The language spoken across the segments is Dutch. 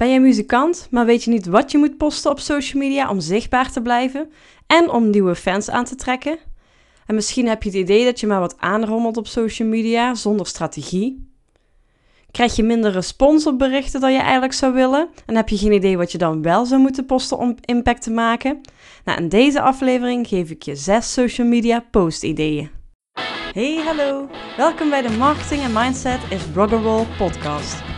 Ben jij muzikant, maar weet je niet wat je moet posten op social media om zichtbaar te blijven en om nieuwe fans aan te trekken? En misschien heb je het idee dat je maar wat aanrommelt op social media zonder strategie. Krijg je minder respons op berichten dan je eigenlijk zou willen? En heb je geen idee wat je dan wel zou moeten posten om impact te maken? Nou, in deze aflevering geef ik je 6 social media post ideeën. Hey, hallo! Welkom bij de Marketing en Mindset is Rock'n'Roll podcast.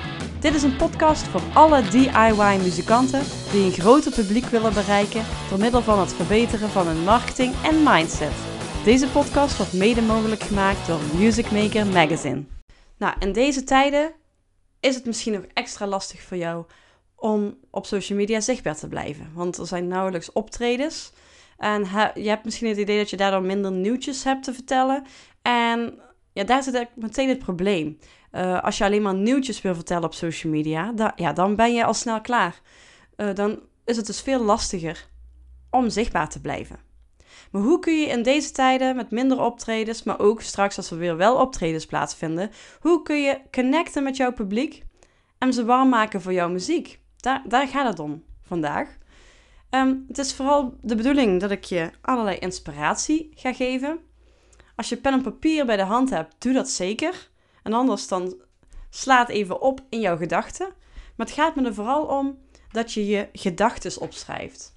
Dit is een podcast voor alle DIY-muzikanten die een groter publiek willen bereiken door middel van het verbeteren van hun marketing en mindset. Deze podcast wordt mede mogelijk gemaakt door Music Maker Magazine. Nou, in deze tijden is het misschien nog extra lastig voor jou om op social media zichtbaar te blijven. Want er zijn nauwelijks optredens. En je hebt misschien het idee dat je daardoor minder nieuwtjes hebt te vertellen. En ja, daar zit meteen het probleem. Uh, als je alleen maar nieuwtjes wil vertellen op social media, ja, dan ben je al snel klaar. Uh, dan is het dus veel lastiger om zichtbaar te blijven. Maar hoe kun je in deze tijden met minder optredens, maar ook straks als er weer wel optredens plaatsvinden, hoe kun je connecten met jouw publiek en ze warm maken voor jouw muziek? Daar, daar gaat het om vandaag. Um, het is vooral de bedoeling dat ik je allerlei inspiratie ga geven. Als je pen en papier bij de hand hebt, doe dat zeker. En anders dan slaat even op in jouw gedachten. Maar het gaat me er vooral om dat je je gedachten opschrijft.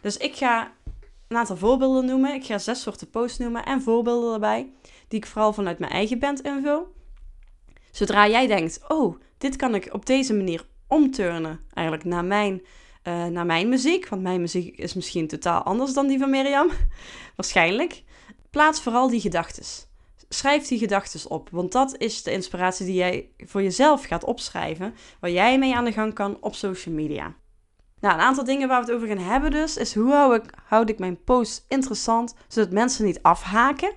Dus ik ga een aantal voorbeelden noemen. Ik ga zes soorten posts noemen en voorbeelden erbij, die ik vooral vanuit mijn eigen band invul. Zodra jij denkt, oh, dit kan ik op deze manier omturnen, eigenlijk naar mijn, uh, naar mijn muziek. Want mijn muziek is misschien totaal anders dan die van Mirjam. Waarschijnlijk. Plaats vooral die gedachten schrijf die gedachten op. Want dat is de inspiratie die jij voor jezelf gaat opschrijven. Waar jij mee aan de gang kan op social media. Nou, een aantal dingen waar we het over gaan hebben dus, is hoe hou ik, houd ik mijn post interessant, zodat mensen niet afhaken?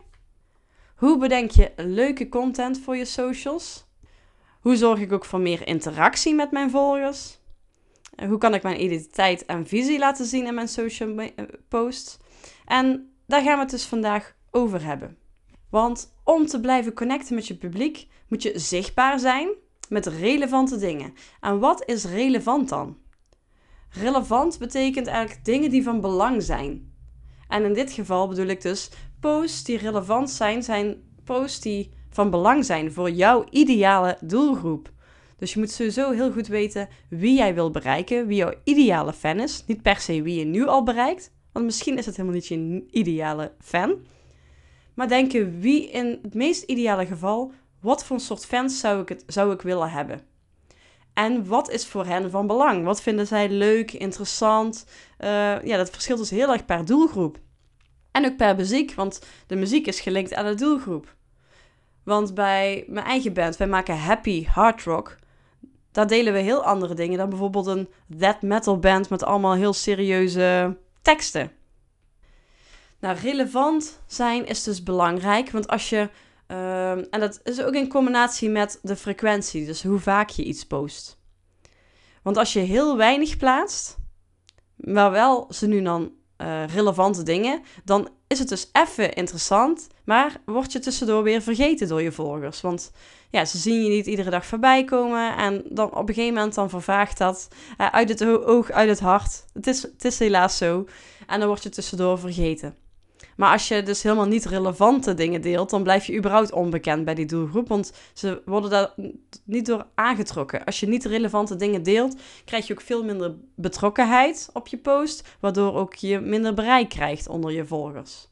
Hoe bedenk je leuke content voor je socials? Hoe zorg ik ook voor meer interactie met mijn volgers? Hoe kan ik mijn identiteit en visie laten zien in mijn social eh, posts? En daar gaan we het dus vandaag over hebben. Want om te blijven connecten met je publiek moet je zichtbaar zijn met relevante dingen. En wat is relevant dan? Relevant betekent eigenlijk dingen die van belang zijn. En in dit geval bedoel ik dus posts die relevant zijn, zijn posts die van belang zijn voor jouw ideale doelgroep. Dus je moet sowieso heel goed weten wie jij wil bereiken, wie jouw ideale fan is. Niet per se wie je nu al bereikt, want misschien is het helemaal niet je ideale fan maar denken wie in het meest ideale geval, wat voor soort fans zou ik, het, zou ik willen hebben? En wat is voor hen van belang? Wat vinden zij leuk, interessant? Uh, ja, dat verschilt dus heel erg per doelgroep. En ook per muziek, want de muziek is gelinkt aan de doelgroep. Want bij mijn eigen band, wij maken happy hard rock. Daar delen we heel andere dingen dan bijvoorbeeld een death metal band met allemaal heel serieuze teksten. Nou, relevant zijn is dus belangrijk, want als je, ehm, en dat is ook in combinatie met de frequentie, dus hoe vaak je iets post. Want als je heel weinig plaatst, maar wel ze nu dan uh, relevante dingen, dan is het dus even interessant, maar word je tussendoor weer vergeten door je volgers. Want ja, ze zien je niet iedere dag voorbij komen en dan op een gegeven moment dan vervaagt dat uh, uit het oog, uit het hart. Het is, het is helaas zo. En dan word je tussendoor vergeten. Maar als je dus helemaal niet relevante dingen deelt, dan blijf je überhaupt onbekend bij die doelgroep. Want ze worden daar niet door aangetrokken. Als je niet relevante dingen deelt, krijg je ook veel minder betrokkenheid op je post. Waardoor ook je minder bereik krijgt onder je volgers.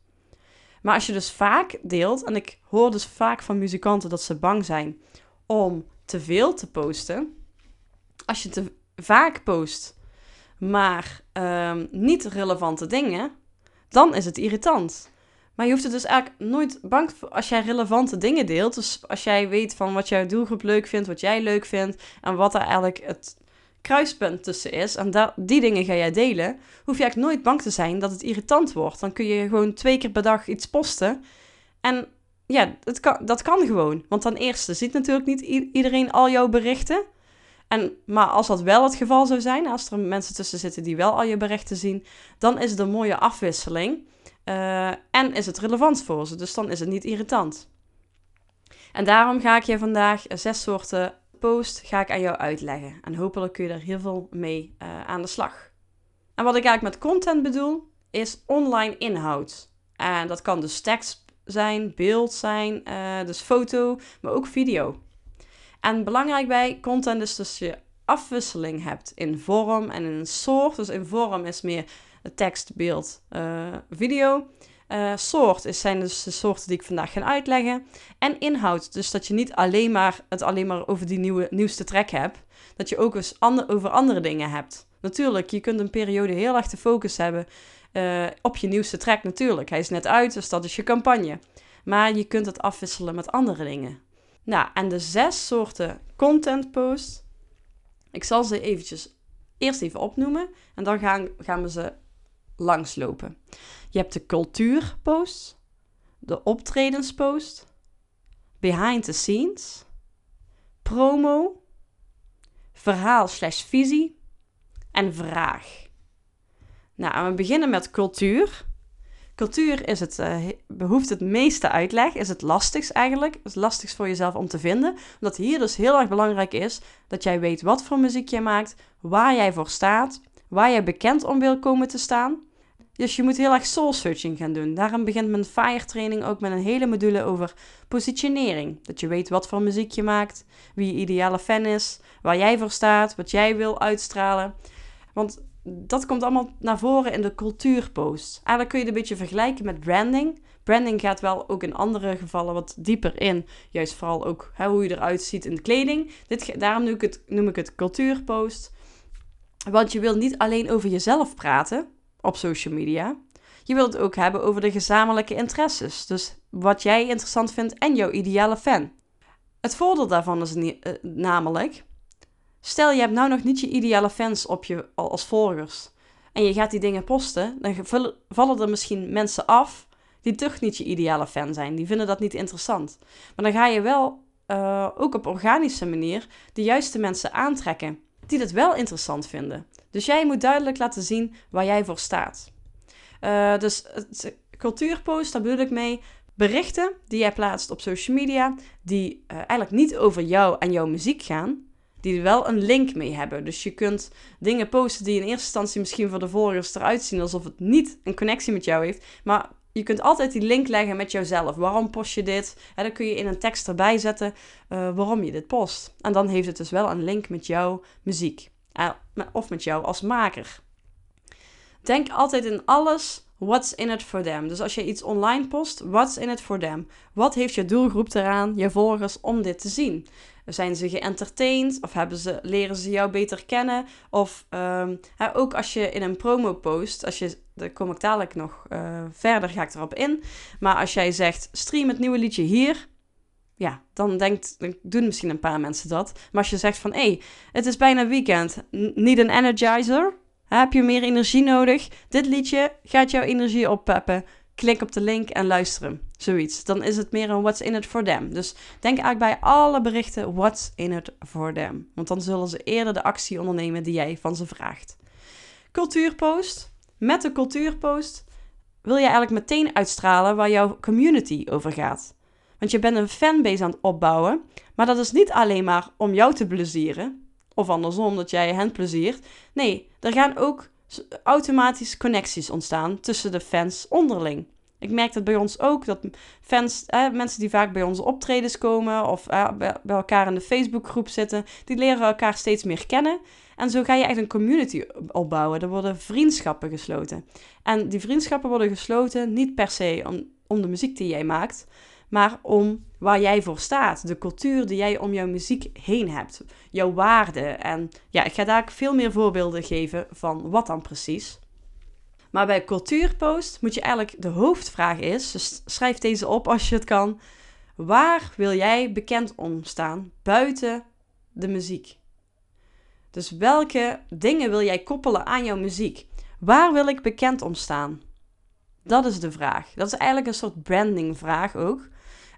Maar als je dus vaak deelt, en ik hoor dus vaak van muzikanten dat ze bang zijn om te veel te posten. Als je te vaak post, maar um, niet relevante dingen, dan is het irritant. Maar je hoeft het dus eigenlijk nooit bang als jij relevante dingen deelt. Dus als jij weet van wat jouw doelgroep leuk vindt, wat jij leuk vindt en wat er eigenlijk het kruispunt tussen is. En die dingen ga jij delen. Hoef je eigenlijk nooit bang te zijn dat het irritant wordt. Dan kun je gewoon twee keer per dag iets posten. En ja, dat kan, dat kan gewoon. Want ten eerste ziet natuurlijk niet iedereen al jouw berichten. En, maar als dat wel het geval zou zijn, als er mensen tussen zitten die wel al je berichten zien, dan is het een mooie afwisseling. Uh, en is het relevant voor ze, dus dan is het niet irritant. En daarom ga ik je vandaag zes soorten post ga ik aan jou uitleggen. En hopelijk kun je er heel veel mee uh, aan de slag. En wat ik eigenlijk met content bedoel, is online inhoud. En dat kan dus tekst zijn, beeld zijn, dus foto, maar ook video. En belangrijk bij content is dus je afwisseling hebt in vorm en in soort. Dus in vorm is meer tekst, beeld, uh, video. Uh, soort is, zijn dus de soorten die ik vandaag ga uitleggen. En inhoud, dus dat je niet alleen maar het alleen maar over die nieuwe, nieuwste track hebt. Dat je ook eens over andere dingen hebt. Natuurlijk, je kunt een periode heel erg de focus hebben uh, op je nieuwste track natuurlijk. Hij is net uit, dus dat is je campagne. Maar je kunt het afwisselen met andere dingen. Nou, en de zes soorten content post. Ik zal ze eventjes eerst even opnoemen en dan gaan, gaan we ze langslopen. Je hebt de cultuurpost, de optredenspost, behind the scenes, promo, verhaal slash visie en vraag. Nou, we beginnen met cultuur. Cultuur is het, uh, behoeft het meeste uitleg, is het lastigst eigenlijk. Het is lastigst voor jezelf om te vinden. Omdat hier dus heel erg belangrijk is dat jij weet wat voor muziek jij maakt, waar jij voor staat, waar jij bekend om wil komen te staan. Dus je moet heel erg soul searching gaan doen. Daarom begint mijn fire training ook met een hele module over positionering. Dat je weet wat voor muziek je maakt, wie je ideale fan is, waar jij voor staat, wat jij wil uitstralen. Want dat komt allemaal naar voren in de cultuurpost. Eigenlijk kun je het een beetje vergelijken met branding. Branding gaat wel ook in andere gevallen wat dieper in. Juist vooral ook hoe je eruit ziet in de kleding. Dit, daarom noem ik, het, noem ik het cultuurpost. Want je wilt niet alleen over jezelf praten op social media. Je wilt het ook hebben over de gezamenlijke interesses. Dus wat jij interessant vindt en jouw ideale fan. Het voordeel daarvan is uh, namelijk Stel je hebt nou nog niet je ideale fans op je als volgers en je gaat die dingen posten, dan vallen er misschien mensen af die toch niet je ideale fan zijn. Die vinden dat niet interessant. Maar dan ga je wel uh, ook op organische manier de juiste mensen aantrekken die het wel interessant vinden. Dus jij moet duidelijk laten zien waar jij voor staat. Uh, dus cultuurpost, daar bedoel ik mee. Berichten die jij plaatst op social media, die uh, eigenlijk niet over jou en jouw muziek gaan, die er wel een link mee hebben. Dus je kunt dingen posten die in eerste instantie misschien voor de volgers eruit zien alsof het niet een connectie met jou heeft. Maar je kunt altijd die link leggen met jouzelf. Waarom post je dit? En dan kun je in een tekst erbij zetten uh, waarom je dit post. En dan heeft het dus wel een link met jouw muziek. Uh, of met jou als maker. Denk altijd in alles what's in it for them. Dus als je iets online post, what's in it for them? Wat heeft je doelgroep eraan, je volgers, om dit te zien? Zijn ze geëntertained? Of hebben ze, leren ze jou beter kennen? Of um, ook als je in een promo post, als je, daar kom ik dadelijk nog uh, verder, ga ik erop in. Maar als jij zegt, stream het nieuwe liedje hier. Ja, dan, denkt, doen misschien een paar mensen dat. Maar als je zegt van, hé, hey, het is bijna weekend. Niet een energizer? Heb je meer energie nodig? Dit liedje gaat jouw energie oppeppen klik op de link en luister hem. Zoiets. Dan is het meer een what's in it for them. Dus denk eigenlijk bij alle berichten what's in it for them. Want dan zullen ze eerder de actie ondernemen die jij van ze vraagt. Cultuurpost. Met de cultuurpost wil je eigenlijk meteen uitstralen waar jouw community over gaat. Want je bent een fanbase aan het opbouwen, maar dat is niet alleen maar om jou te plezieren, of andersom dat jij hen pleziert. Nee, er gaan ook automatisch connecties ontstaan tussen de fans onderling. Ik merk dat bij ons ook, dat fans, mensen die vaak bij onze optredens komen of bij elkaar in de Facebookgroep zitten, die leren elkaar steeds meer kennen. En zo ga je echt een community opbouwen. Er worden vriendschappen gesloten. En die vriendschappen worden gesloten niet per se om de muziek die jij maakt, maar om waar jij voor staat. De cultuur die jij om jouw muziek heen hebt. Jouw waarden. En ja, ik ga daar veel meer voorbeelden geven van wat dan precies. Maar bij cultuurpost moet je eigenlijk de hoofdvraag is, dus schrijf deze op als je het kan. Waar wil jij bekend om staan buiten de muziek? Dus welke dingen wil jij koppelen aan jouw muziek? Waar wil ik bekend om staan? Dat is de vraag. Dat is eigenlijk een soort brandingvraag ook.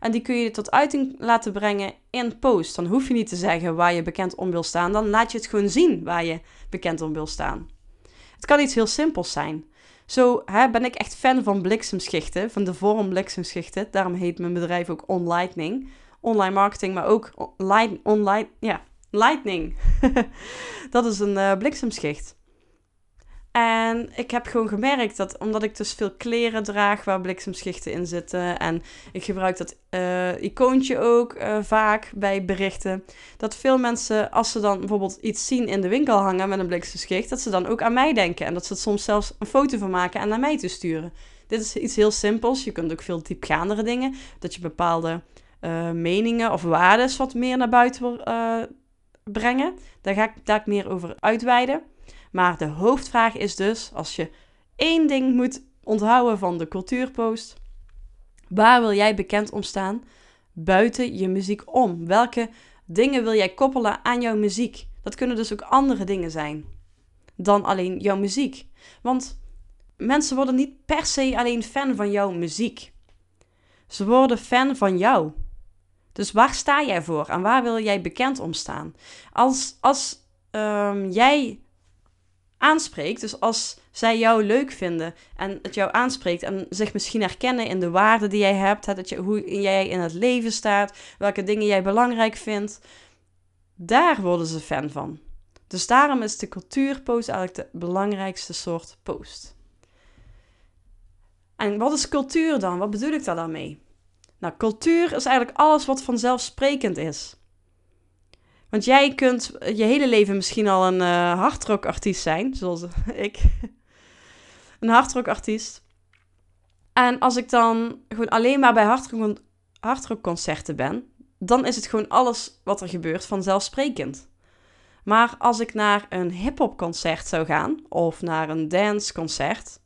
En die kun je tot uiting laten brengen in post. Dan hoef je niet te zeggen waar je bekend om wil staan. Dan laat je het gewoon zien waar je bekend om wil staan. Het kan iets heel simpels zijn. Zo hè, ben ik echt fan van bliksemschichten, van de vorm bliksemschichten. Daarom heet mijn bedrijf ook OnLightning. Online marketing, maar ook online, ja, lightning. dat is een uh, bliksemschicht. En ik heb gewoon gemerkt dat omdat ik dus veel kleren draag waar bliksemschichten in zitten. En ik gebruik dat uh, icoontje ook uh, vaak bij berichten. Dat veel mensen, als ze dan bijvoorbeeld iets zien in de winkel hangen met een bliksemschicht, dat ze dan ook aan mij denken. En dat ze het soms zelfs een foto van maken en naar mij te sturen. Dit is iets heel simpels. Je kunt ook veel diepgaandere dingen. Dat je bepaalde uh, meningen of waarden wat meer naar buiten wil brengen. Daar ga ik daar meer over uitweiden. Maar de hoofdvraag is dus, als je één ding moet onthouden van de cultuurpost, waar wil jij bekend om staan buiten je muziek om? Welke dingen wil jij koppelen aan jouw muziek? Dat kunnen dus ook andere dingen zijn dan alleen jouw muziek. Want mensen worden niet per se alleen fan van jouw muziek. Ze worden fan van jou. Dus waar sta jij voor en waar wil jij bekend om staan? Als, als um, jij aanspreekt. Dus als zij jou leuk vinden en het jou aanspreekt en zich misschien herkennen in de waarden die jij hebt, dat je, hoe jij in het leven staat, welke dingen jij belangrijk vindt, daar worden ze fan van. Dus daarom is de cultuurpost eigenlijk de belangrijkste soort post. En wat is cultuur dan? Wat bedoel ik daar dan mee? Nou, cultuur is eigenlijk alles wat vanzelfsprekend is. Want jij kunt je hele leven misschien al een uh, hardrockartiest zijn, zoals ik. een hardrockartiest. En als ik dan gewoon alleen maar bij hardrock, hardrockconcerten ben, dan is het gewoon alles wat er gebeurt vanzelfsprekend. Maar als ik naar een hip-hop zou gaan of naar een danceconcert,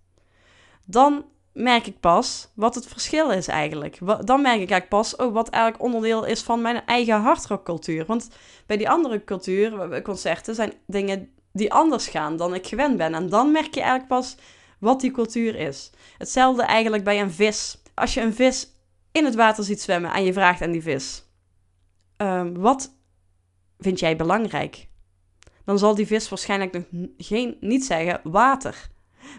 dan merk ik pas wat het verschil is eigenlijk. Dan merk ik eigenlijk pas oh, wat eigenlijk onderdeel is van mijn eigen hardrockcultuur. Want bij die andere cultuur, concerten, zijn dingen die anders gaan dan ik gewend ben. En dan merk je eigenlijk pas wat die cultuur is. Hetzelfde eigenlijk bij een vis. Als je een vis in het water ziet zwemmen en je vraagt aan die vis: ehm, wat vind jij belangrijk? Dan zal die vis waarschijnlijk nog geen, niet zeggen water.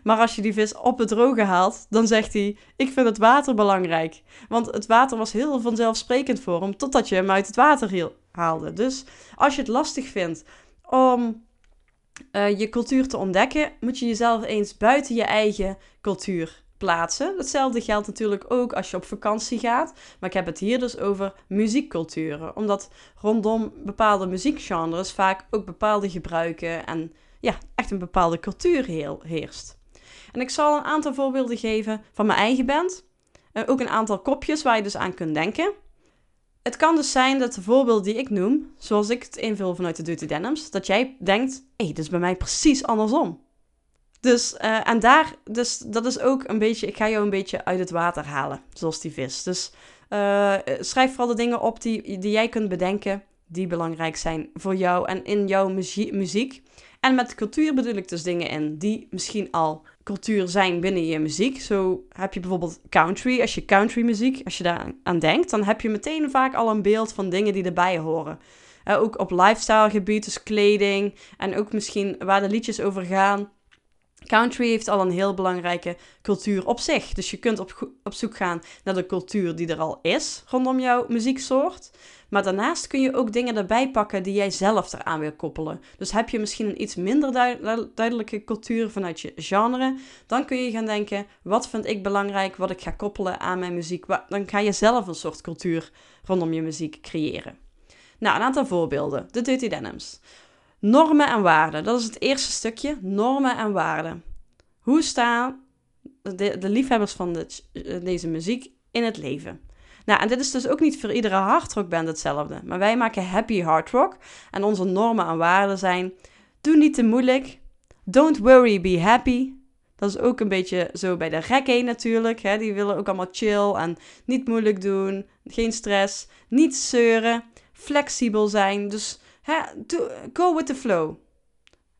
Maar als je die vis op het droge haalt, dan zegt hij: Ik vind het water belangrijk. Want het water was heel vanzelfsprekend voor hem, totdat je hem uit het water haalde. Dus als je het lastig vindt om uh, je cultuur te ontdekken, moet je jezelf eens buiten je eigen cultuur plaatsen. Hetzelfde geldt natuurlijk ook als je op vakantie gaat. Maar ik heb het hier dus over muziekculturen. Omdat rondom bepaalde muziekgenres vaak ook bepaalde gebruiken en ja, echt een bepaalde cultuur heerst. En ik zal een aantal voorbeelden geven van mijn eigen band. En ook een aantal kopjes waar je dus aan kunt denken. Het kan dus zijn dat de voorbeelden die ik noem, zoals ik het invul vanuit de Dirty Denims, dat jij denkt, hé, hey, dit is bij mij precies andersom. Dus, uh, en daar, dus dat is ook een beetje, ik ga jou een beetje uit het water halen, zoals die vis. Dus uh, schrijf vooral de dingen op die, die jij kunt bedenken, die belangrijk zijn voor jou en in jouw muziek. En met cultuur bedoel ik dus dingen in die misschien al cultuur zijn binnen je muziek. Zo heb je bijvoorbeeld country. Als je country muziek, als je daar aan denkt, dan heb je meteen vaak al een beeld van dingen die erbij horen. Uh, ook op lifestyle gebied, dus kleding en ook misschien waar de liedjes over gaan. Country heeft al een heel belangrijke cultuur op zich. Dus je kunt op, op zoek gaan naar de cultuur die er al is rondom jouw muzieksoort. Maar daarnaast kun je ook dingen erbij pakken die jij zelf eraan wil koppelen. Dus heb je misschien een iets minder duidelijke cultuur vanuit je genre, dan kun je gaan denken: wat vind ik belangrijk, wat ik ga koppelen aan mijn muziek. Dan ga je zelf een soort cultuur rondom je muziek creëren. Nou, een aantal voorbeelden. De Dirty Denims. Normen en waarden. Dat is het eerste stukje. Normen en waarden. Hoe staan de, liefhebbers van de, deze muziek in het leven? Nou, en dit is dus ook niet voor iedere hardrockband hetzelfde. Maar wij maken happy hardrock. En onze normen en waarden zijn... Doe niet te moeilijk. Don't worry, be happy. Dat is ook een beetje zo bij de reggae natuurlijk. Hè? Die willen ook allemaal chill en niet moeilijk doen. Geen stress. Niet zeuren. Flexibel zijn. Dus hè, go with the flow.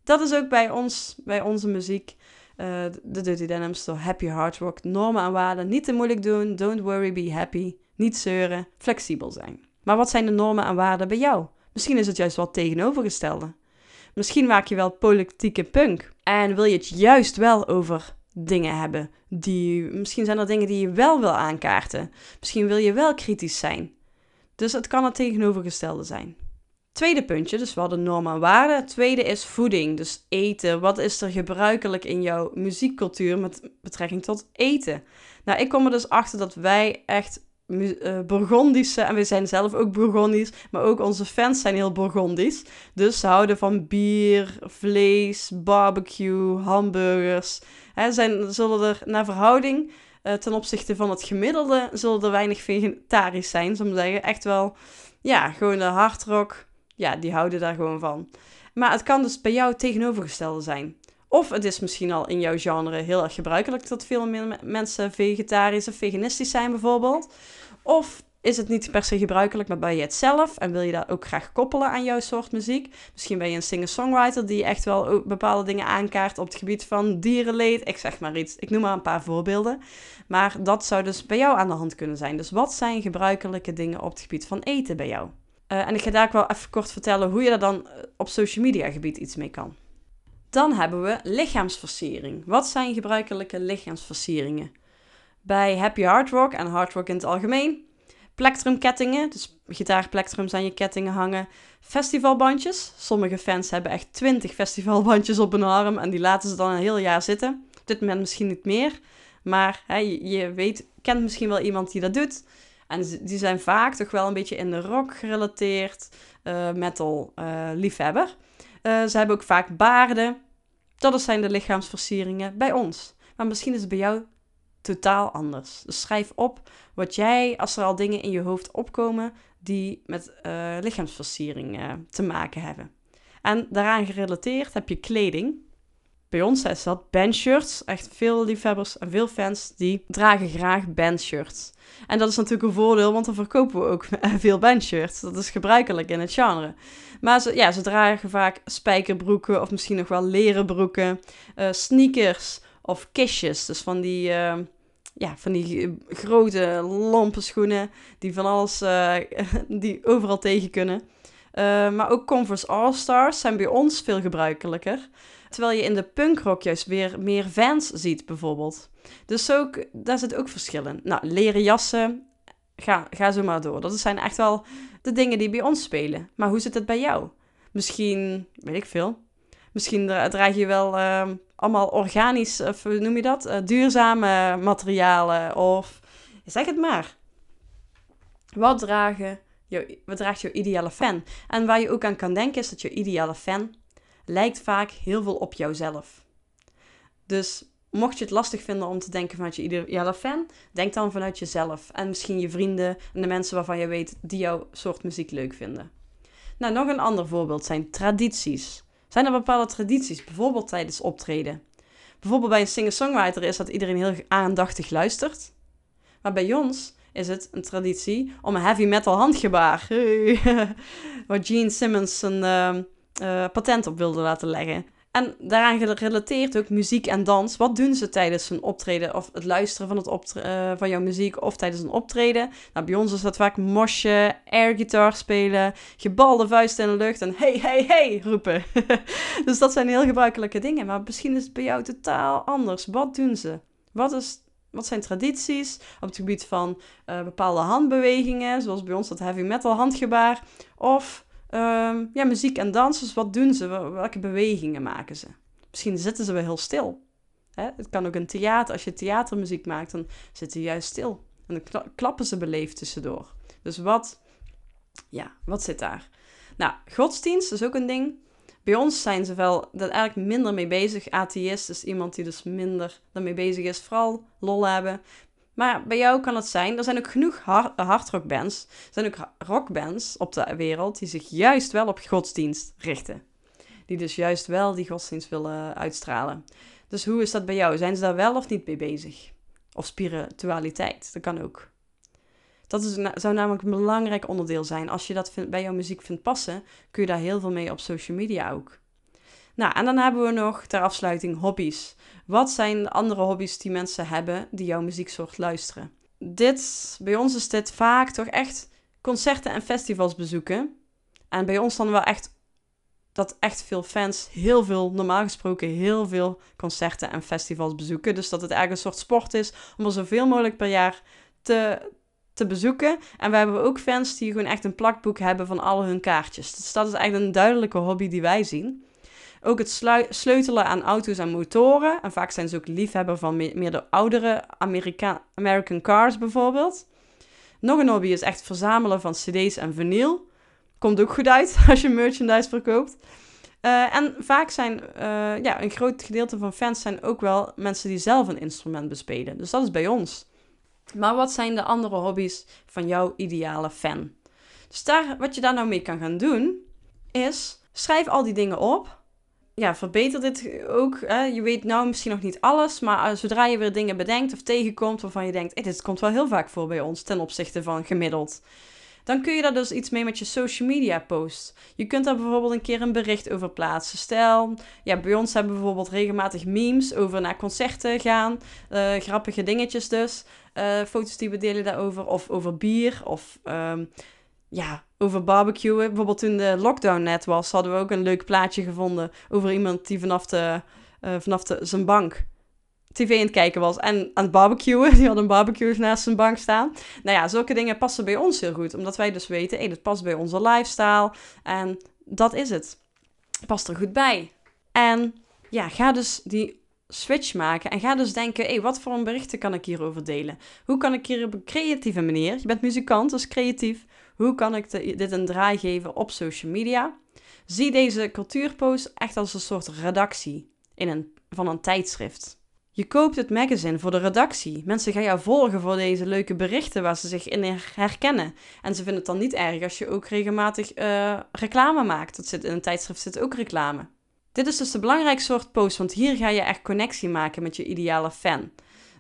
Dat is ook bij ons, bij onze muziek. Uh, de Dirty Denims, door Happy Hard Rock. Normen en waarden. Niet te moeilijk doen. Don't worry, be happy. Niet zeuren, flexibel zijn. Maar wat zijn de normen en waarden bij jou? Misschien is het juist wat tegenovergestelde. Misschien maak je wel politieke punk en wil je het juist wel over dingen hebben die. Misschien zijn er dingen die je wel wil aankaarten. Misschien wil je wel kritisch zijn. Dus het kan het tegenovergestelde zijn. Tweede puntje, dus we hadden normen en waarden. Tweede is voeding, dus eten. Wat is er gebruikelijk in jouw muziekcultuur met betrekking tot eten? Nou, ik kom er dus achter dat wij echt uh, Burgondische, en we zijn zelf ook Burgondisch, maar ook onze fans zijn heel Burgondisch. Dus ze houden van bier, vlees, barbecue, hamburgers. Hè, zijn, zullen er naar verhouding uh, ten opzichte van het gemiddelde, zullen er weinig vegetarisch zijn, zou zeggen. Echt wel, ja, gewoon de hardrock, ja, die houden daar gewoon van. Maar het kan dus bij jou tegenovergestelde zijn. Of het is misschien al in jouw genre heel erg gebruikelijk dat veel meer mensen vegetarisch of veganistisch zijn bijvoorbeeld. Of is het niet per se gebruikelijk, maar ben je het zelf en wil je dat ook graag koppelen aan jouw soort muziek? Misschien ben je een singer-songwriter die echt wel bepaalde dingen aankaart op het gebied van dierenleed. Ik zeg maar iets, ik noem maar een paar voorbeelden. Maar dat zou dus bij jou aan de hand kunnen zijn. Dus wat zijn gebruikelijke dingen op het gebied van eten bij jou? Uh, en ik ga daar ook wel even kort vertellen hoe je daar dan eh, op social media gebied iets mee kan. Dan hebben we lichaamsversiering. Wat zijn gebruikelijke lichaamsversieringen? Bij Happy Hard Rock en Hard Rock in het algemeen. Plektrumkettingen, dus gitaarplektrums aan je kettingen hangen. Festivalbandjes. Sommige fans hebben echt 20 festivalbandjes op een arm en die laten ze dan een heel jaar zitten. Op dit moment misschien niet meer, maar hè, je weet, kent misschien wel iemand die dat doet. En die zijn vaak toch wel een beetje in de rock gerelateerd, uh, metal uh, liefhebber. Uh, ze hebben ook vaak baarden. Dat zijn de lichaamsversieringen bij ons. Maar misschien is het bij jou totaal anders. Dus schrijf op wat jij, als er al dingen in je hoofd opkomen die met uh, lichaamsversiering uh, te maken hebben. En daaraan gerelateerd heb je kleding. Bij ons is dat bandshirts. Echt veel liefhebbers en veel fans die dragen graag bandshirts. En dat is natuurlijk een voordeel, want dan verkopen we ook veel bandshirts. Dat is gebruikelijk in het genre. Maar ze, ja, ze dragen vaak spijkerbroeken of misschien nog wel leren broeken, uh, sneakers of kistjes. Dus van die, uh, ja, van die grote lompe schoenen die van alles, uh, die overal tegen kunnen. maar ook Converse All-Stars zijn bij ons veel gebruikelijker. Terwijl je in de punkrock juist weer meer fans ziet, bijvoorbeeld. Dus ook, daar zit ook verschillen. Nou, leren jassen, ga, ga zo maar door. Dat zijn echt wel de dingen die bij ons spelen. Maar hoe zit het bij jou? Misschien, weet ik veel. Misschien draag je wel uh, allemaal organisch, of hoe noem je dat? Uh, duurzame materialen of zeg het maar. Wat, dragen, wat draagt jouw ideale fan? En waar je ook aan kan denken is dat je ideale fan lijkt vaak heel veel op jouzelf. Dus mocht je het lastig vinden om te denken vanuit je ideale fan, denk dan vanuit jezelf. En misschien je vrienden en de mensen waarvan je weet die jouw soort muziek leuk vinden. Nou, nog een ander voorbeeld zijn tradities. Zijn er bepaalde tradities, bijvoorbeeld tijdens optreden? Bijvoorbeeld bij een singer-songwriter is dat iedereen heel aandachtig luistert. Maar bij ons is het een traditie om een heavy metal handgebaar. Waar Gene Simmons een uh, patent op wilde laten leggen. En daaraan gerelateerd ook muziek en dans. Wat doen ze tijdens een optreden of het luisteren van, het uh, van jouw muziek of tijdens een optreden? Nou, bij ons is dat vaak mosje, airguitar spelen, gebalde vuisten in de lucht en hey, hey, hey roepen. dus dat zijn heel gebruikelijke dingen. Maar misschien is het bij jou totaal anders. Wat doen ze? Wat, is, wat zijn tradities op het gebied van uh, bepaalde handbewegingen, zoals bij ons dat heavy metal handgebaar? Of Ehm, ja, muziek en dans, dus wat doen ze? Welke bewegingen maken ze? Misschien zitten ze wel heel stil. Hè? Het kan ook een theater. Als je theatermuziek maakt, dan zitten ze juist stil. En dan klappen ze beleefd tussendoor. Dus wat, ja, wat zit daar? Nou, godsdienst is ook een ding. Bij ons zijn ze wel er eigenlijk minder mee bezig. Atheïst is iemand die dus minder daarmee bezig is. Vooral lol hebben. Maar bij jou kan het zijn, er zijn ook genoeg hard, hardrockbands, er zijn ook rockbands op de wereld die zich juist wel op godsdienst richten. Die dus juist wel die godsdienst willen uitstralen. Dus hoe is dat bij jou? Zijn ze daar wel of niet mee bezig? Of spiritualiteit, dat kan ook. Dat is, zou namelijk een belangrijk onderdeel zijn. Als je dat bij jouw muziek vindt passen, kun je daar heel veel mee op social media ook. Nou, en dan hebben we nog ter afsluiting hobby's. Wat zijn de andere hobby's die mensen hebben die jouw muzieksoort luisteren? Dit, bij ons is dit vaak toch echt concerten en festivals bezoeken. En bij ons dan wel echt dat echt veel fans heel veel, normaal gesproken, heel veel concerten en festivals bezoeken. Dus dat het eigenlijk een soort sport is om er zoveel mogelijk per jaar te, te bezoeken. En we hebben ook fans die gewoon echt een plakboek hebben van al hun kaartjes. Dus dat is eigenlijk een duidelijke hobby die wij zien. Ook het sleutelen aan auto's en motoren. En vaak zijn ze ook liefhebber van meer de oudere American cars bijvoorbeeld. Nog een hobby is echt verzamelen van cd's en vinyl. Komt ook goed uit als je merchandise verkoopt. Uh, en vaak zijn, uh, ja, een groot gedeelte van fans zijn ook wel mensen die zelf een instrument bespelen. Dus dat is bij ons. Maar wat zijn de andere hobby's van jouw ideale fan? Dus daar, wat je daar nou mee kan gaan doen, is schrijf al die dingen op. Ja, verbeter dit ook. Hè? Je weet nou misschien nog niet alles, maar zodra je weer dingen bedenkt of tegenkomt waarvan je denkt, hey, dit komt wel heel vaak voor bij ons ten opzichte van gemiddeld dan kun je daar dus iets mee met je social media post. Je kunt daar bijvoorbeeld een keer een bericht over plaatsen. Stel, ja, bij ons hebben we bijvoorbeeld regelmatig memes over naar concerten gaan. Uh, grappige dingetjes dus. Foto's die we delen daarover. Of over bier. Of um, ja, over barbecuen. Bijvoorbeeld toen de lockdown net was, hadden we ook een leuk plaatje gevonden over iemand die vanaf, de, uh, vanaf de, zijn bank tv aan het kijken was en aan het barbecuen. Die had een barbecue naast zijn bank staan. Nou ja, zulke dingen passen bij ons heel goed. Omdat wij dus weten, hé, dat past bij onze lifestyle. En dat is het. Past er goed bij. En ja, ga dus die switch maken. En ga dus denken, hé, wat voor een berichten kan ik hierover delen? Hoe kan ik hier op een creatieve manier... Je bent muzikant, dus creatief. Hoe kan ik dit een draai geven op social media? Zie deze cultuurpost echt als een soort redactie in een, van een tijdschrift. Je koopt het magazine voor de redactie. Mensen gaan jou volgen voor deze leuke berichten waar ze zich in herkennen. En ze vinden het dan niet erg als je ook regelmatig uh, reclame maakt. Dat zit in een tijdschrift zit ook reclame. Dit is dus de belangrijkste soort post, want hier ga je echt connectie maken met je ideale fan.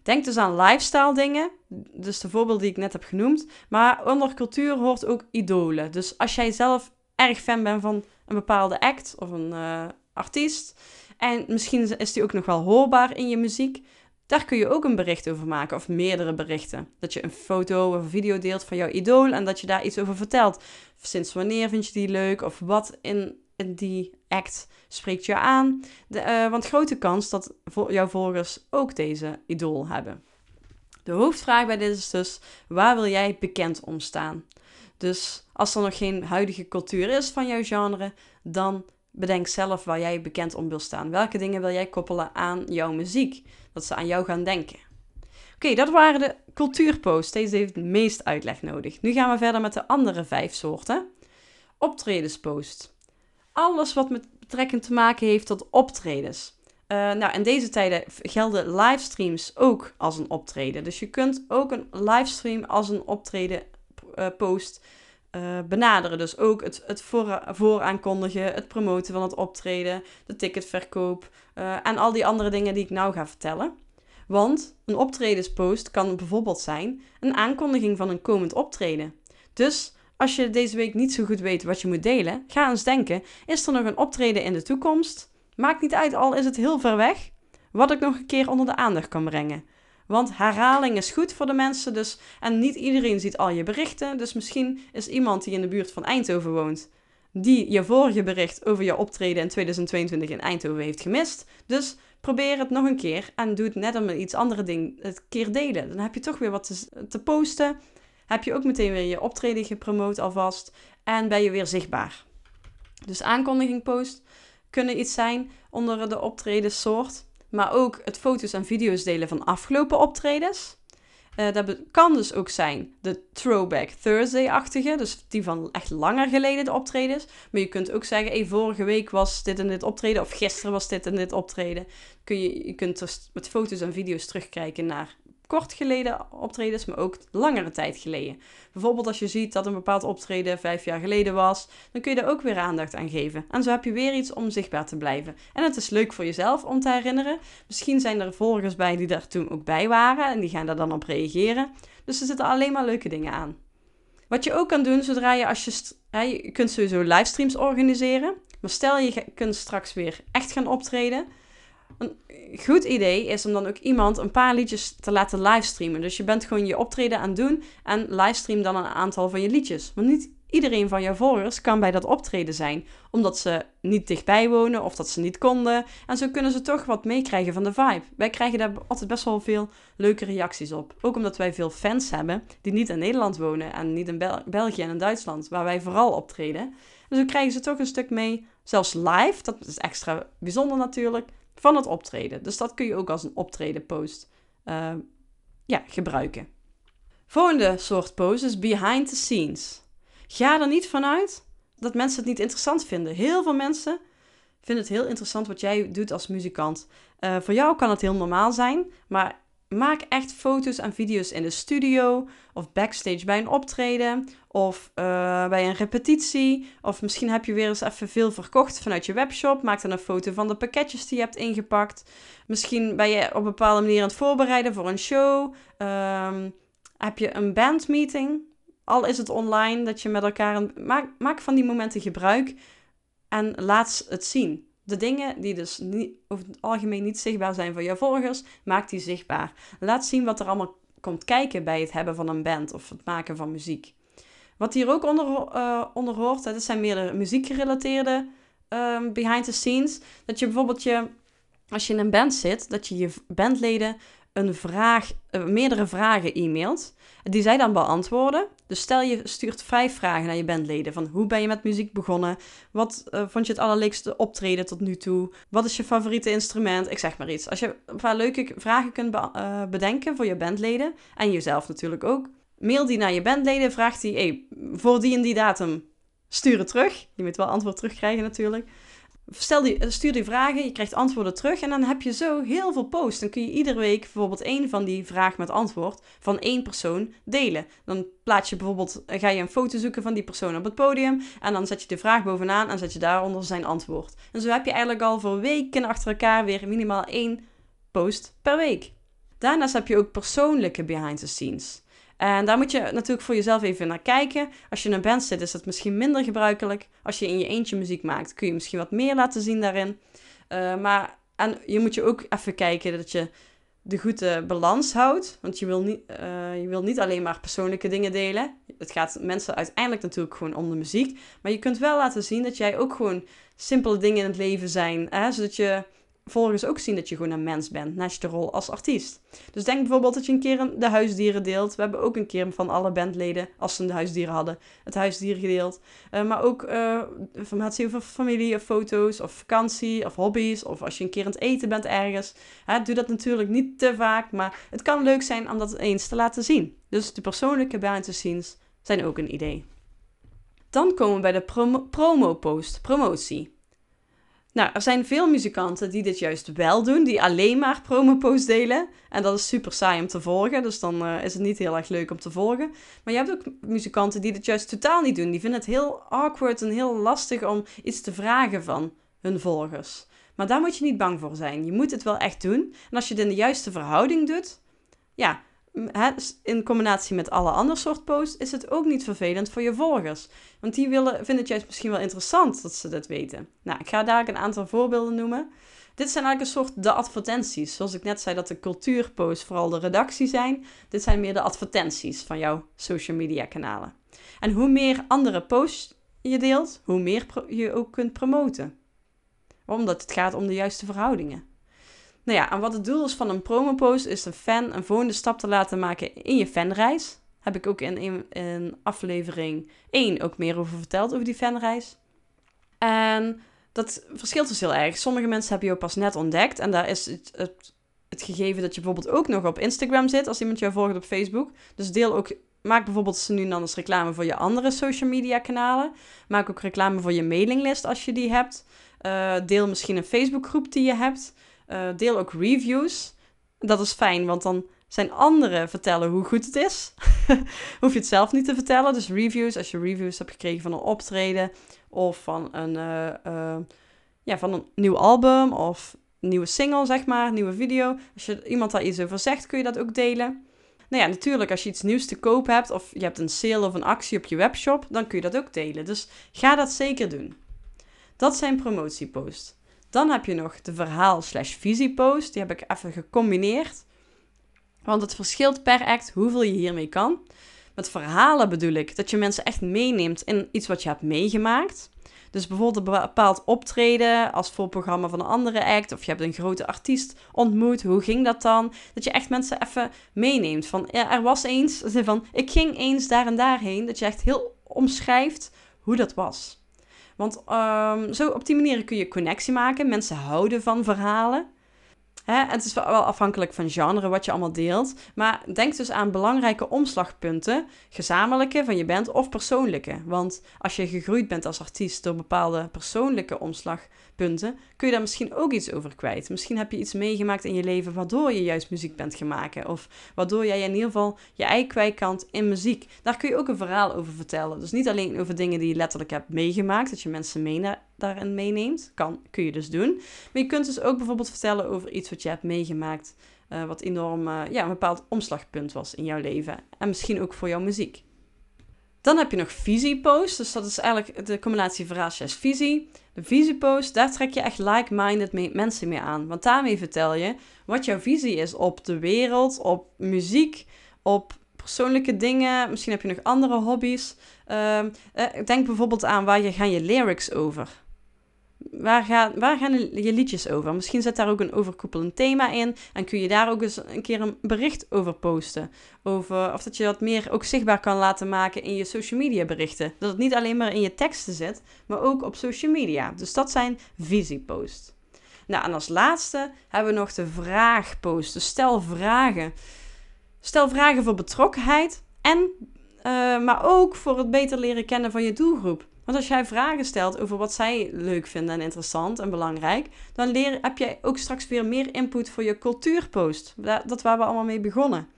Denk dus aan lifestyle dingen, dus de voorbeelden die ik net heb genoemd. Maar onder cultuur hoort ook idolen. Dus als jij zelf erg fan bent van een bepaalde act of een uh, artiest, en misschien is die ook nog wel hoorbaar in je muziek. Daar kun je ook een bericht over maken, of meerdere berichten. Dat je een foto of video deelt van jouw idool en dat je daar iets over vertelt. Sinds wanneer vind je die leuk, of wat in, die act spreekt je aan. De, uh, want grote kans dat jouw volgers ook deze idool hebben. De hoofdvraag bij dit is dus: waar wil jij bekend om staan? Dus als er nog geen huidige cultuur is van jouw genre, dan Bedenk zelf waar jij bekend om wil staan. Welke dingen wil jij koppelen aan jouw muziek? Dat ze aan jou gaan denken. Oké, dat waren de cultuurposts. Deze heeft het meest uitleg nodig. Nu gaan we verder met de andere vijf soorten. Optredenspost. Alles wat met betrekking te maken heeft tot optredens. Uh, nou, in deze tijden gelden livestreams ook als een optreden. Dus je kunt ook een livestream als een optreden uh, post uh, benaderen. Dus ook het, het voor, vooraankondigen, het promoten van het optreden, de ticketverkoop en al die andere dingen die ik nou ga vertellen. Want een optredenspost kan bijvoorbeeld zijn een aankondiging van een komend optreden. Dus als je deze week niet zo goed weet wat je moet delen, ga eens denken: is er nog een optreden in de toekomst? Maakt niet uit, al is het heel ver weg, wat ik nog een keer onder de aandacht kan brengen. Want herhaling is goed voor de mensen. Dus, en niet iedereen ziet al je berichten. Dus misschien is iemand die in de buurt van Eindhoven woont. Die je vorige bericht over je optreden in 2022 in Eindhoven heeft gemist. Dus probeer het nog een keer. En doe het net om iets andere ding het keer delen. Dan heb je toch weer wat te, te posten. Heb je ook meteen weer je optreden gepromoot alvast. En ben je weer zichtbaar. Dus aankondiging post kunnen iets zijn onder de optredensoort maar ook het foto's en video's delen van afgelopen optredens. Uh, dat kan dus ook zijn de Throwback Thursday-achtige, dus die van echt langer geleden de optredens. Maar je kunt ook zeggen, hey, vorige week was dit en dit optreden, of gisteren was dit en dit optreden. Kun je, je kunt dus met foto's en video's terugkijken naar kort geleden optredens, maar ook langere tijd geleden. Bijvoorbeeld als je ziet dat een bepaald optreden vijf jaar geleden was, dan kun je daar ook weer aandacht aan geven. En zo heb je weer iets om zichtbaar te blijven. En het is leuk voor jezelf om te herinneren. Misschien zijn er volgers bij die daar toen ook bij waren en die gaan daar dan op reageren. Dus er zitten alleen maar leuke dingen aan. Wat je ook kan doen zodra je als je, je kunt sowieso livestreams organiseren. Maar stel je kunt straks weer echt gaan optreden een goed idee is om dan ook iemand een paar liedjes te laten livestreamen. Dus je bent gewoon je optreden aan het doen en livestream dan een aantal van je liedjes. Want niet iedereen van jouw volgers kan bij dat optreden zijn, omdat ze niet dichtbij wonen of dat ze niet konden. En zo kunnen ze toch wat meekrijgen van de vibe. Wij krijgen daar altijd best wel veel leuke reacties op. Ook omdat wij veel fans hebben die niet in Nederland wonen en niet in België en in Duitsland, waar wij vooral optreden. Dus dan krijgen ze toch een stuk mee, zelfs live, dat is extra bijzonder natuurlijk, van het optreden. Dus dat kun je ook als een optreden post uh, ja, gebruiken. Volgende soort post is behind the scenes. Ga er niet vanuit dat mensen het niet interessant vinden. Heel veel mensen vinden het heel interessant wat jij doet als muzikant. Uh, voor jou kan het heel normaal zijn, maar maak echt foto's en video's in de studio of backstage bij een optreden of uh, bij een repetitie. Of misschien heb je weer eens even veel verkocht vanuit je webshop. Maak dan een foto van de pakketjes die je hebt ingepakt. Misschien ben je op een bepaalde manier aan het voorbereiden voor een show. Um, heb je een bandmeeting? Al is het online, dat je met elkaar... Een, maak, maak van die momenten gebruik en laat het zien. De dingen die dus niet, over het algemeen niet zichtbaar zijn voor jouw volgers, maak die zichtbaar. Laat zien wat er allemaal komt kijken bij het hebben van een band of het maken van muziek. Wat hier ook onder, onder hoort, dat zijn meer de muziekgerelateerde um, behind the scenes. Dat je bijvoorbeeld je, als je in een band zit, dat je je bandleden een vraag, uh, meerdere vragen e-mailt, die zij dan beantwoorden. Dus stel je stuurt vijf vragen naar je bandleden van hoe ben je met muziek begonnen? Wat uh, vond je het allerleukste optreden tot nu toe? Wat is je favoriete instrument? Ik zeg maar iets. Als je een paar leuke vragen kunt be uh, bedenken voor je bandleden en jezelf natuurlijk ook, mail die naar je bandleden, vraag die, hey, voor die en die datum, stuur het terug. Je moet wel antwoord terugkrijgen natuurlijk. Stel die, stuur die vragen, je krijgt antwoorden terug en dan heb je zo heel veel posts. Dan kun je iedere week bijvoorbeeld één van die vraag met antwoord van één persoon delen. Dan plaats je bijvoorbeeld, ga je een foto zoeken van die persoon op het podium en dan zet je de vraag bovenaan en zet je daaronder zijn antwoord. En zo heb je eigenlijk al voor weken achter elkaar weer minimaal één post per week. Daarnaast heb je ook persoonlijke behind the scenes. En daar moet je natuurlijk voor jezelf even naar kijken. Als je in een band zit, is dat misschien minder gebruikelijk. Als je in je eentje muziek maakt, kun je misschien wat meer laten zien daarin. Uh, maar en je moet je ook even kijken dat je de goede balans houdt. Want je wil, niet, uh, je wil niet alleen maar persoonlijke dingen delen. Het gaat mensen uiteindelijk natuurlijk gewoon om de muziek. Maar je kunt wel laten zien dat jij ook gewoon simpele dingen in het leven zijn. Hè? Zodat je volgens ook zien dat je gewoon een mens bent, naast je rol als artiest. Dus denk bijvoorbeeld dat je een keer de huisdieren deelt. We hebben ook een keer van alle bandleden, als ze de huisdieren hadden, het huisdier gedeeld. Uh, maar ook uh, informatie over familie of foto's of vakantie of hobby's. Of als je een keer aan het eten bent ergens. Doe dat natuurlijk niet te vaak, maar het kan leuk zijn om dat eens te laten zien. Dus de persoonlijke behind the scenes zijn ook een idee. Dan komen we bij de promo, promo post, promotie. Nou, er zijn veel muzikanten die dit juist wel doen, die alleen maar promoposts delen. En dat is super saai om te volgen, dus dan uh, is het niet heel erg leuk om te volgen. Maar je hebt ook muzikanten die dit juist totaal niet doen. Die vinden het heel awkward en heel lastig om iets te vragen van hun volgers. Maar daar moet je niet bang voor zijn. Je moet het wel echt doen. En als je het in de juiste verhouding doet, ja, in combinatie met alle andere soort posts, is het ook niet vervelend voor je volgers. Want die willen, vinden het juist misschien wel interessant dat ze dit weten. Nou, ik ga daar een aantal voorbeelden noemen. Dit zijn eigenlijk een soort de advertenties. Zoals ik net zei dat de cultuurposts vooral de redactie zijn. Dit zijn meer de advertenties van jouw social media kanalen. En hoe meer andere posts je deelt, hoe meer je ook kunt promoten. Omdat het gaat om de juiste verhoudingen. Nou ja, en wat het doel is van een promopost is een fan een volgende stap te laten maken in je fanreis. Heb ik ook in, in, aflevering 1 ook meer over verteld, over die fanreis. En dat verschilt dus heel erg. Sommige mensen hebben je pas net ontdekt. En daar is het, het, gegeven dat je bijvoorbeeld ook nog op Instagram zit als iemand jou volgt op Facebook. Dus deel ook, maak bijvoorbeeld nu dan eens reclame voor je andere social media kanalen. Maak ook reclame voor je mailinglist als je die hebt. Uh, deel misschien een Facebookgroep die je hebt. Uh, deel ook reviews. Dat is fijn, want dan zijn anderen vertellen hoe goed het is. Hoef je het zelf niet te vertellen. Dus reviews, als je reviews hebt gekregen van een optreden of van een, uh, uh, ja, van een nieuw album of nieuwe single, zeg maar, nieuwe video. Als je iemand daar iets over zegt, kun je dat ook delen. Nou ja, natuurlijk, als je iets nieuws te koop hebt of je hebt een sale of een actie op je webshop, dan kun je dat ook delen. Dus ga dat zeker doen. Dat zijn promotieposts. Dan heb je nog de verhaal slash visiepost. Die heb ik even gecombineerd. Want het verschilt per act hoeveel je hiermee kan. Met verhalen bedoel ik dat je mensen echt meeneemt in iets wat je hebt meegemaakt. Dus bijvoorbeeld een bepaald optreden als voorprogramma van een andere act. Of je hebt een grote artiest ontmoet. Hoe ging dat dan? Dat je echt mensen even meeneemt. Van ja, er was eens. Van ik ging eens daar en daarheen. Dat je echt heel omschrijft hoe dat was. Want um, zo op die manier kun je connectie maken. Mensen houden van verhalen. Het is wel afhankelijk van genre wat je allemaal deelt. Maar denk dus aan belangrijke omslagpunten, gezamenlijke van je band of persoonlijke. Want als je gegroeid bent als artiest door bepaalde persoonlijke omslagpunten, kun je daar misschien ook iets over kwijt. Misschien heb je iets meegemaakt in je leven waardoor je juist muziek bent gaan maken. Of waardoor jij in ieder geval je ei kwijt in muziek. Daar kun je ook een verhaal over vertellen. Dus niet alleen over dingen die je letterlijk hebt meegemaakt, dat je mensen mee daarin meeneemt. Kan, kun je dus doen. Maar je kunt dus ook bijvoorbeeld vertellen over iets wat je hebt meegemaakt. Uh, wat enorm uh, ja, een bepaald omslagpunt was in jouw leven. En misschien ook voor jouw muziek. Dan heb je nog visiepost. Dus dat is eigenlijk de combinatie verhaal visie. De visiepost, daar trek je echt like-minded mensen mee aan. Want daarmee vertel je wat jouw visie is op de wereld, op muziek, op persoonlijke dingen. Misschien heb je nog andere hobby's. Uh, denk bijvoorbeeld aan waar je gaan je lyrics over waar, gaan, waar gaan je liedjes over? Misschien zit daar ook een overkoepelend thema in. En kun je daar ook eens een keer een bericht over posten. Over, of dat je dat meer ook zichtbaar kan laten maken in je social media berichten. Dat het niet alleen maar in je teksten zit, maar ook op social media. Dus dat zijn visieposts. Nou, en als laatste hebben we nog de vraagpost. Dus stel vragen. Stel vragen voor betrokkenheid en, uh, maar ook voor het beter leren kennen van je doelgroep. Want als jij vragen stelt over wat zij leuk vinden en interessant en belangrijk, dan leer, heb jij ook straks weer meer input voor je cultuurpost. Dat, waar we allemaal mee begonnen.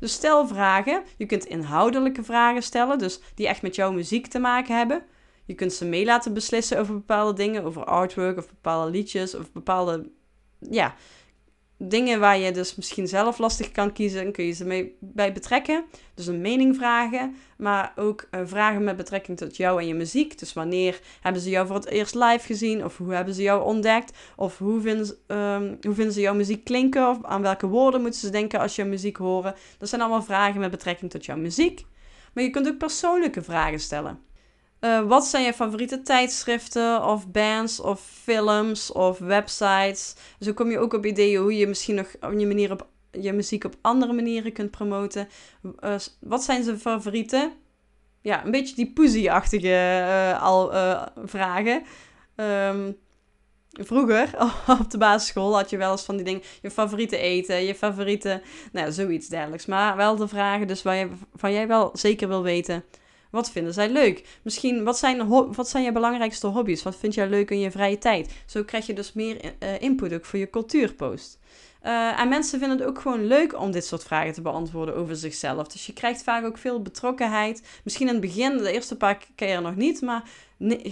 Dus stel vragen. Je kunt inhoudelijke vragen stellen, dus die echt met jouw muziek te maken hebben. Je kunt ze mee laten beslissen over bepaalde dingen, over artwork of bepaalde liedjes of bepaalde ja, dingen waar je dus misschien zelf lastig kan kiezen, kun je ze mee bij betrekken. Dus een mening vragen, maar ook uh, vragen met betrekking tot jou en je muziek. Dus wanneer hebben ze jou voor het eerst live gezien? Of hoe hebben ze jou ontdekt? Of hoe vinden, um, hoe vinden ze jouw muziek klinken? Of aan welke woorden moeten ze denken als je muziek horen? Dat zijn allemaal vragen met betrekking tot jouw muziek. Maar je kunt ook persoonlijke vragen stellen. Uh, wat zijn je favoriete tijdschriften of bands of films of websites? Zo kom je ook op ideeën hoe je misschien nog op je, manier op, je muziek op andere manieren kunt promoten. Uh, wat zijn zijn favorieten? Ja, een beetje die poesie-achtige uh, al vragen. Um, vroeger op de basisschool had je wel eens van die dingen, je favoriete eten, je favoriete, nou zoiets dergelijks. Maar wel de vragen dus waar je, van jij wel zeker wil weten wat vinden zij leuk? Misschien, wat zijn, wat zijn je belangrijkste hobby's? Wat vind jij leuk in je vrije tijd? Zo krijg je dus meer uh, input ook voor je cultuurpost. Uh, en mensen vinden het ook gewoon leuk om dit soort vragen te beantwoorden over zichzelf. Dus je krijgt vaak ook veel betrokkenheid. Misschien in het begin, de eerste paar keer nog niet, maar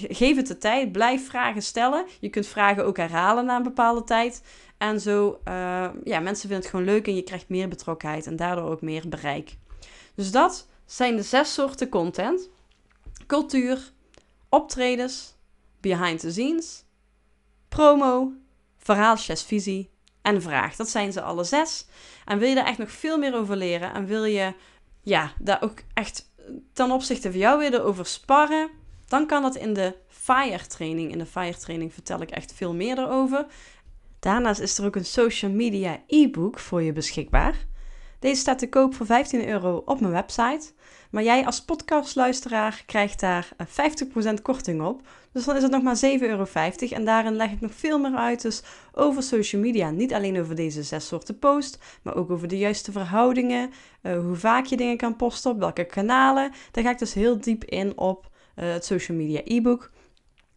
geef het de tijd. Blijf vragen stellen. Je kunt vragen ook herhalen na een bepaalde tijd. En zo, ja, mensen vinden het gewoon leuk en je krijgt meer betrokkenheid en daardoor ook meer bereik. Dus dat zijn de zes soorten content: cultuur, optredens, behind the scenes, promo, verhaaltjes, visie en vraag. Dat zijn ze alle zes. En wil je daar echt nog veel meer over leren en wil je ja, daar ook echt ten opzichte van jou weer over sparren, dan kan dat in de FIRE training. In de FIRE training vertel ik echt veel meer erover. Daarnaast is er ook een social media e-book voor je beschikbaar. Deze staat te koop voor 15 euro op mijn website. Maar jij als podcastluisteraar krijgt daar 50% eh, korting op. Dus dan is het nog maar 7,50 euro. En daarin leg ik nog veel meer uit dus over social media. Niet alleen over deze zes soorten post, maar ook over de juiste verhoudingen. Uh, hoe vaak je dingen kan posten, op welke kanalen. Daar ga ik dus heel diep in op uh, het social media e-book.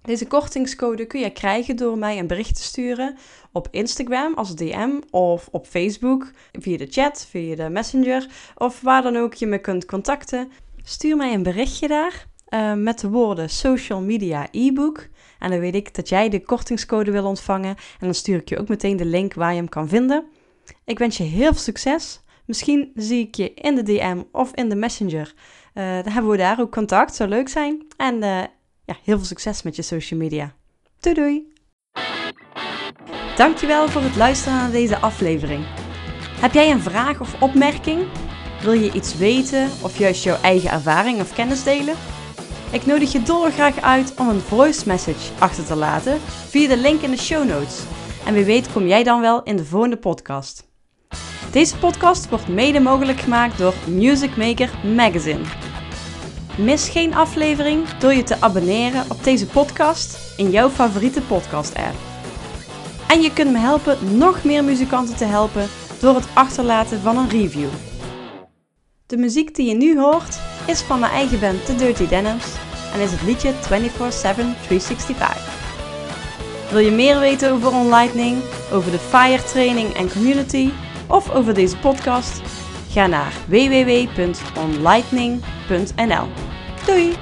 Deze kortingscode kun je krijgen door mij een bericht te sturen op Instagram als DM of op Facebook via de chat, via de messenger of waar dan ook je me kunt contacten. Stuur mij een berichtje daar uh, met de woorden social media e-book. En dan weet ik dat jij de kortingscode wil ontvangen. En dan stuur ik je ook meteen de link waar je hem kan vinden. Ik wens je heel veel succes. Misschien zie ik je in de DM of in de messenger. Uh, dan hebben we daar ook contact. Zou leuk zijn. En uh, ja, heel veel succes met je social media. Doei doei! Dankjewel voor het luisteren naar deze aflevering. Heb jij een vraag of opmerking? Wil je iets weten of juist jouw eigen ervaring of kennis delen? Ik nodig je dolgraag uit om een voice message achter te laten via de link in de show notes. En wie weet kom jij dan wel in de volgende podcast. Deze podcast wordt mede mogelijk gemaakt door Music Maker Magazine. Mis geen aflevering door je te abonneren op deze podcast in jouw favoriete podcast-app. En je kunt me helpen nog meer muzikanten te helpen door het achterlaten van een review. De muziek die je nu hoort is van mijn eigen band The Dirty Denims en is het liedje 24-7 365. Wil je meer weten over OnLightning, over de FIRE training en community of over deze podcast? Ga naar www.onlightning.nl. Doei!